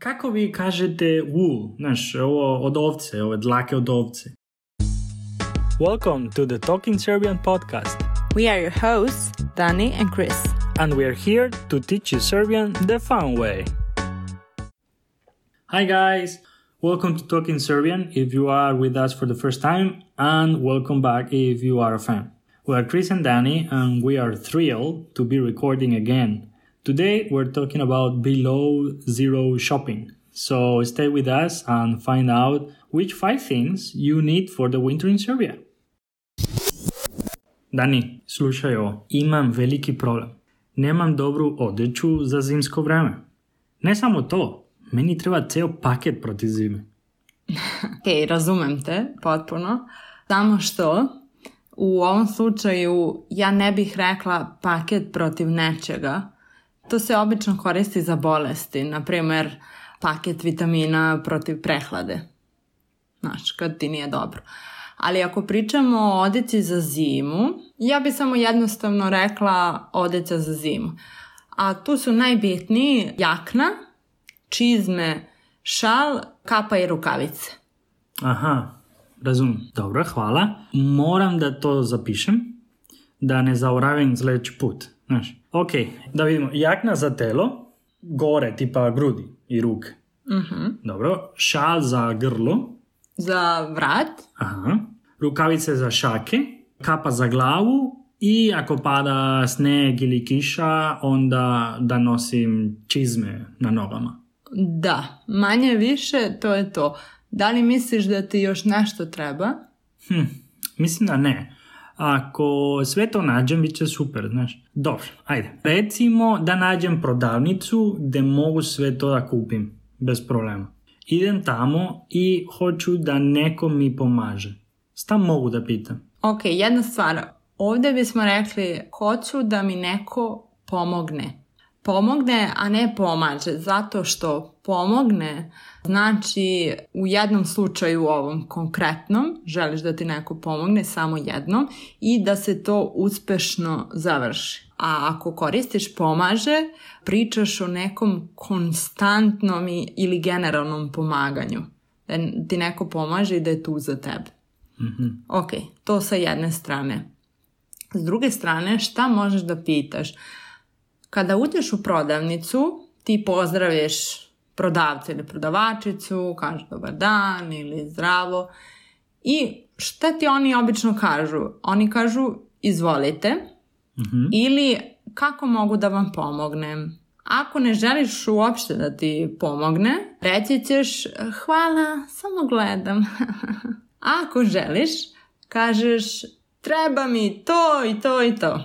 Kako vi kažete wool, znaš, ovo od ovce, ove dlake od ovce? Welcome to the Talking Serbian podcast. We are your hosts, Dani and Chris. And we are here to teach you Serbian the fun way. Hi guys, welcome to Talking Serbian if you are with us for the first time, and welcome back if you are a fan. We are Chris and Dani, and we are thrilled to be recording again. Today we're talking about below zero shopping. So stay with us and find out which five things you need for the winter in Serbia. Dani, slušaj ovo. Imam veliki problem. Nemam dobru odeću za zimsko vreme. Ne samo to, meni treba ceo paket protiv zime. ok, razumem te potpuno. Samo što u ovom slučaju ja ne bih rekla paket protiv nečega, To se obično koristi za bolesti, na primer paket vitamina protiv prehlade. Znaš, kad ti nije dobro. Ali ako pričamo o odeći za zimu, ja bi samo jednostavno rekla odeća za zimu. A tu su najbitniji jakna, čizme, šal, kapa i rukavice. Aha, razumem. Dobro, hvala. Moram da to zapišem, da ne zaboravim sledeći put. Znaš, ok, da vidimo. Jakna za telo, gore, tipa grudi i ruke. Mhm. Dobro. Šal za grlo. Za vrat. Aha. Rukavice za šake. Kapa za glavu. I ako pada sneg ili kiša, onda da nosim čizme na nogama. Da, manje više to je to. Da li misliš da ti još nešto treba? Hm, mislim da ne. Ako sve to nađem, bit će super, znaš. Dobro, ajde. Recimo da nađem prodavnicu gde mogu sve to da kupim, bez problema. Idem tamo i hoću da neko mi pomaže. Šta mogu da pitam? Ok, jedna stvar. Ovde bismo rekli, hoću da mi neko pomogne. Pomogne, a ne pomaže, zato što pomogne znači u jednom slučaju ovom konkretnom želiš da ti neko pomogne samo jednom i da se to uspešno završi. A ako koristiš pomaže, pričaš o nekom konstantnom ili generalnom pomaganju. Da ti neko pomaže i da je tu za tebe. Mm -hmm. Ok, to sa jedne strane. S druge strane, šta možeš da pitaš? Kada uđeš u prodavnicu, ti pozdraviš prodavca ili prodavačicu, kažu dobar dan ili zdravo. I šta ti oni obično kažu? Oni kažu izvolite mm -hmm. ili kako mogu da vam pomognem. Ako ne želiš uopšte da ti pomogne, reći ćeš hvala, samo gledam. Ako želiš, kažeš treba mi to i to i to.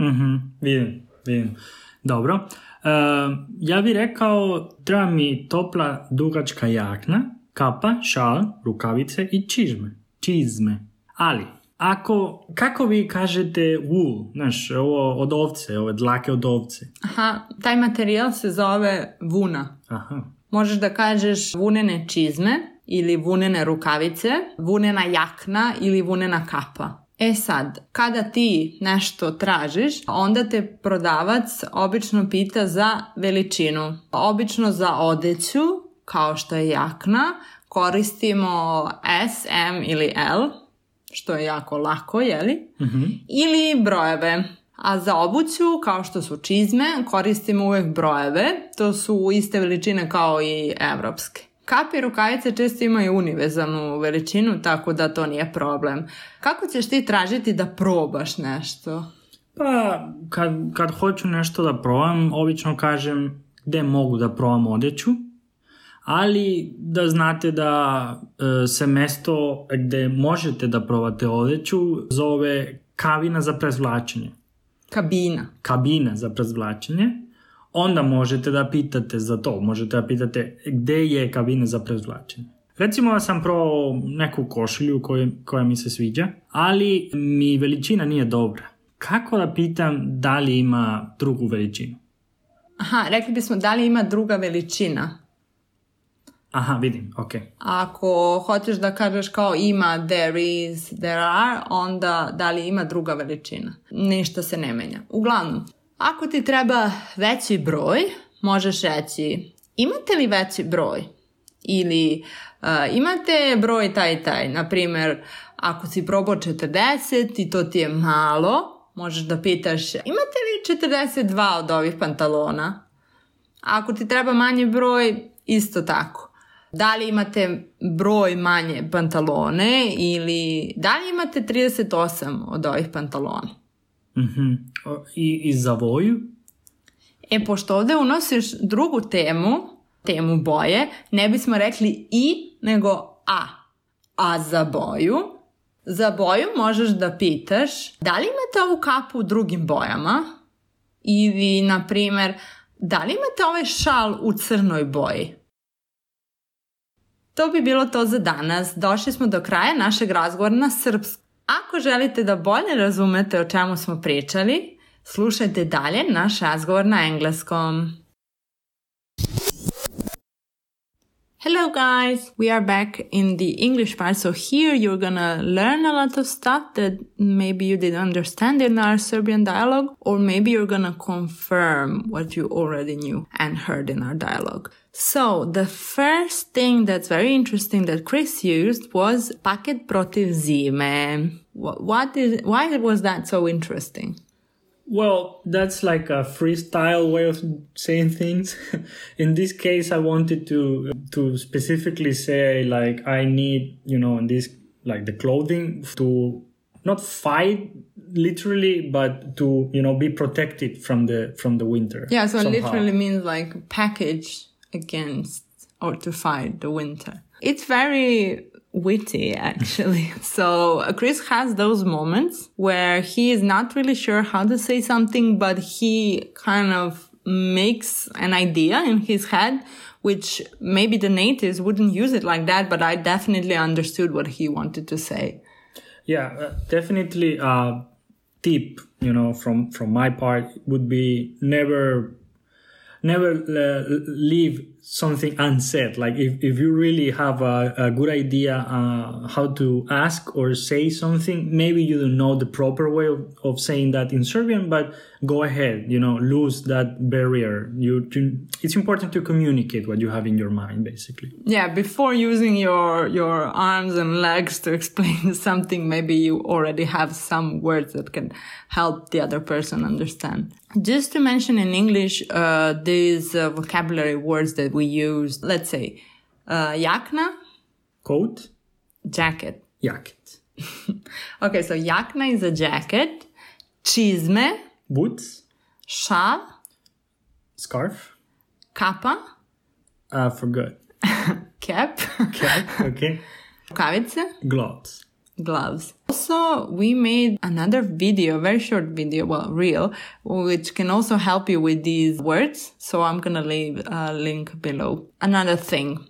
Mhm, vidim, vidim. Dobro. Uh, ja bih rekao, treba mi topla dugačka jakna, kapa, šal, rukavice i čizme. Čizme. Ali, ako, kako vi kažete wool, znaš, ovo od ovce, ove dlake od ovce? Aha, taj materijal se zove vuna. Aha. Možeš da kažeš vunene čizme ili vunene rukavice, vunena jakna ili vunena kapa. E sad, kada ti nešto tražiš, onda te prodavac obično pita za veličinu. Obično za odeću, kao što je jakna, koristimo S, M ili L, što je jako lako, jeli? Mm -hmm. Ili brojeve. A za obuću, kao što su čizme, koristimo uvek brojeve. To su iste veličine kao i evropske. Kape i rukavice često imaju univerzalnu veličinu, tako da to nije problem. Kako ćeš ti tražiti da probaš nešto? Pa, kad, kad hoću nešto da probam, obično kažem gde mogu da probam odeću, ali da znate da e, se mesto gde možete da probate odeću zove kavina za prezvlačenje. Kabina. Kabina za prezvlačenje onda možete da pitate za to, možete da pitate gde je kabina za prezvlačenje. Recimo da sam probao neku košulju koja, koja mi se sviđa, ali mi veličina nije dobra. Kako da pitam da li ima drugu veličinu? Aha, rekli bismo da li ima druga veličina. Aha, vidim, ok. Ako hoćeš da kažeš kao ima, there is, there are, onda da li ima druga veličina. Ništa se ne menja. Uglavnom, Ako ti treba veći broj, možeš reći imate li veći broj? Ili uh, imate broj taj i taj, na primer, ako si probao 40 i to ti je malo, možeš da pitaš imate li 42 od ovih pantalona? Ako ti treba manji broj, isto tako. Da li imate broj manje pantalone ili da li imate 38 od ovih pantalona? Mhm. I, I za boju? E, pošto ovde unosiš drugu temu, temu boje, ne bismo rekli i, nego a. A za boju? Za boju možeš da pitaš da li imate ovu kapu u drugim bojama? Ili, na primer, da li imate ovaj šal u crnoj boji? To bi bilo to za danas. Došli smo do kraja našeg razgovora na srpsku. Ako želite da bolje razumete o čemu smo pričali, slušajte dalje naš razgovor na engleskom. Hello guys, we are back in the English part. So here you're gonna learn a lot of stuff that maybe you didn't understand in our Serbian dialogue, or maybe you're gonna confirm what you already knew and heard in our dialogue. So the first thing that's very interesting that Chris used was paket protiv zime. What is, why was that so interesting? Well, that's like a freestyle way of saying things. in this case, I wanted to to specifically say like I need, you know, in this like the clothing to not fight literally but to you know be protected from the from the winter yeah so somehow. literally means like package against or to fight the winter. It's very witty actually. so Chris has those moments where he is not really sure how to say something, but he kind of makes an idea in his head, which maybe the natives wouldn't use it like that, but I definitely understood what he wanted to say. Yeah, uh, definitely. Uh, tip, you know, from from my part would be never never uh, leave something unsaid. Like if, if you really have a, a good idea uh, how to ask or say something, maybe you don't know the proper way of, of saying that in Serbian, but go ahead, you know, lose that barrier. You, you, it's important to communicate what you have in your mind, basically. Yeah, before using your your arms and legs to explain something, maybe you already have some words that can help the other person understand. Just to mention in English, uh, these uh, vocabulary words that we use, let's say, uh, jakna, coat, jacket. Jacket. okay, so jakna is a jacket, čizme, boots, šal, scarf, kapa, uh, forgot. cap, cap, okay. Rukavice, gloves gloves. Also, we made another video, very short video, well, real, which can also help you with these words. So I'm going to leave a link below. Another thing.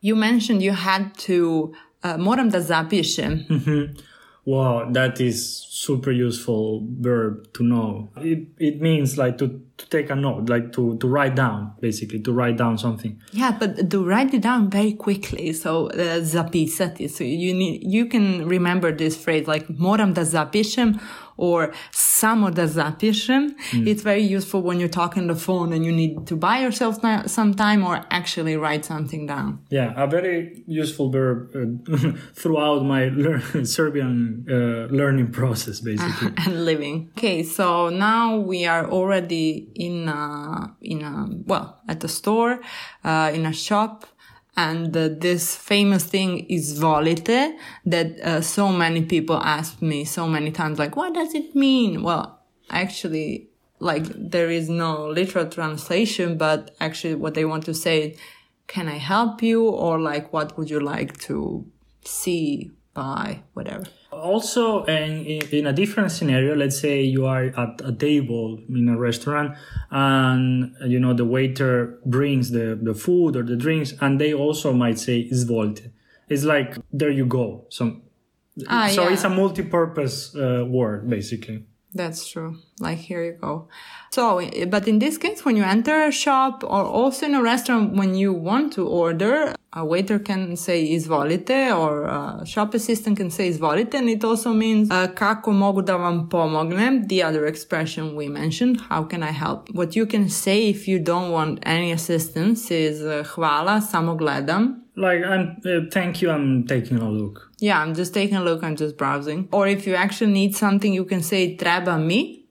You mentioned you had to, uh, moram da zapišem. Wow, that is super useful verb to know. It, it means like to, to take a note, like to, to write down, basically, to write down something. Yeah, but to write it down very quickly. So, uh, zapisati. So you need, you can remember this phrase like moram da zapišem or samo da zapišem. Mm. It's very useful when you're talking on the phone and you need to buy yourself some time or actually write something down. Yeah, a very useful verb uh, throughout my lear- Serbian uh, learning process, basically. and living. Okay, so now we are already in a, in a, well, at the store, uh, in a shop and uh, this famous thing izvolite that uh, so many people ask me so many times, like, what does it mean? Well, actually, like, there is no literal translation, but actually what they want to say, can I help you? Or like, what would you like to see, buy, whatever also in, in a different scenario let's say you are at a table in a restaurant and you know the waiter brings the, the food or the drinks and they also might say izvolte it's like there you go. So ah, so yeah. it's a multi-purpose uh, word basically That's true. Like here you go. So, but in this case, when you enter a shop or also in a restaurant, when you want to order, a waiter can say izvolite or a shop assistant can say izvolite and it also means uh, kako mogu da vam pomognem, the other expression we mentioned, how can I help? What you can say if you don't want any assistance is uh, hvala, samo gledam. Like, I'm, uh, thank you, I'm taking a look. Yeah, I'm just taking a look, I'm just browsing. Or if you actually need something, you can say treba mi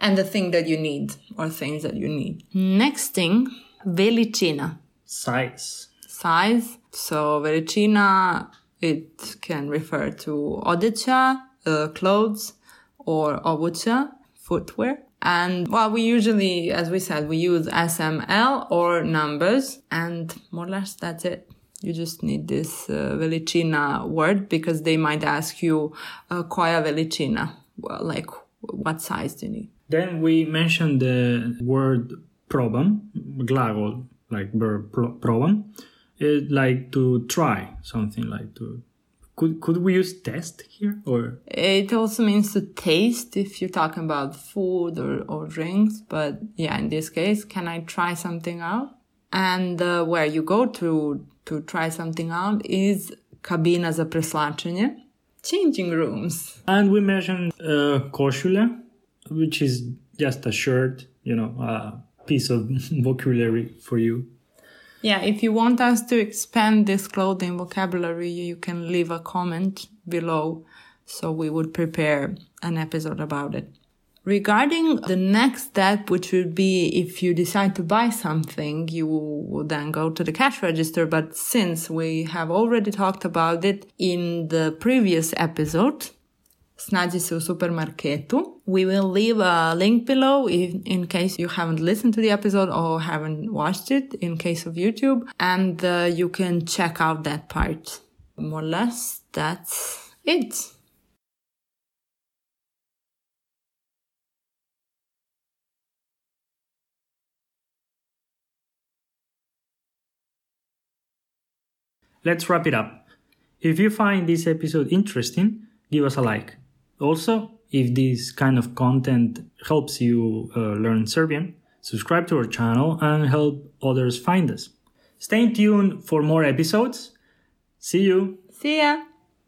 and the thing that you need or things that you need. Next thing, veličina. Size. Size. So veličina, it can refer to odeća, uh, clothes, or obuća, footwear. And well, we usually, as we said, we use SML or numbers and more or less that's it. You just need this uh, veličina word because they might ask you uh, koja veličina, well, like what size do you need? Then we mentioned the word probam, glagol, like verb pro- probam, it, like to try something like to. Could could we use test here or? It also means to taste if you're talking about food or, or drinks. But yeah, in this case, can I try something out? And uh, where you go to to try something out is kabina za preslačenje, changing rooms. And we mentioned uh, košulja, which is just a shirt, you know, a piece of vocabulary for you. Yeah, if you want us to expand this clothing vocabulary, you can leave a comment below so we would prepare an episode about it. Regarding the next step, which would be if you decide to buy something, you would then go to the cash register. But since we have already talked about it in the previous episode, Snađi se u supermarketu. We will leave a link below in, in case you haven't listened to the episode or haven't watched it in case of YouTube. And uh, you can check out that part. More or less, that's it. Let's wrap it up. If you find this episode interesting, give us a like. Also, if this kind of content helps you uh, learn Serbian, subscribe to our channel and help others find us. Stay tuned for more episodes. See you! See ya!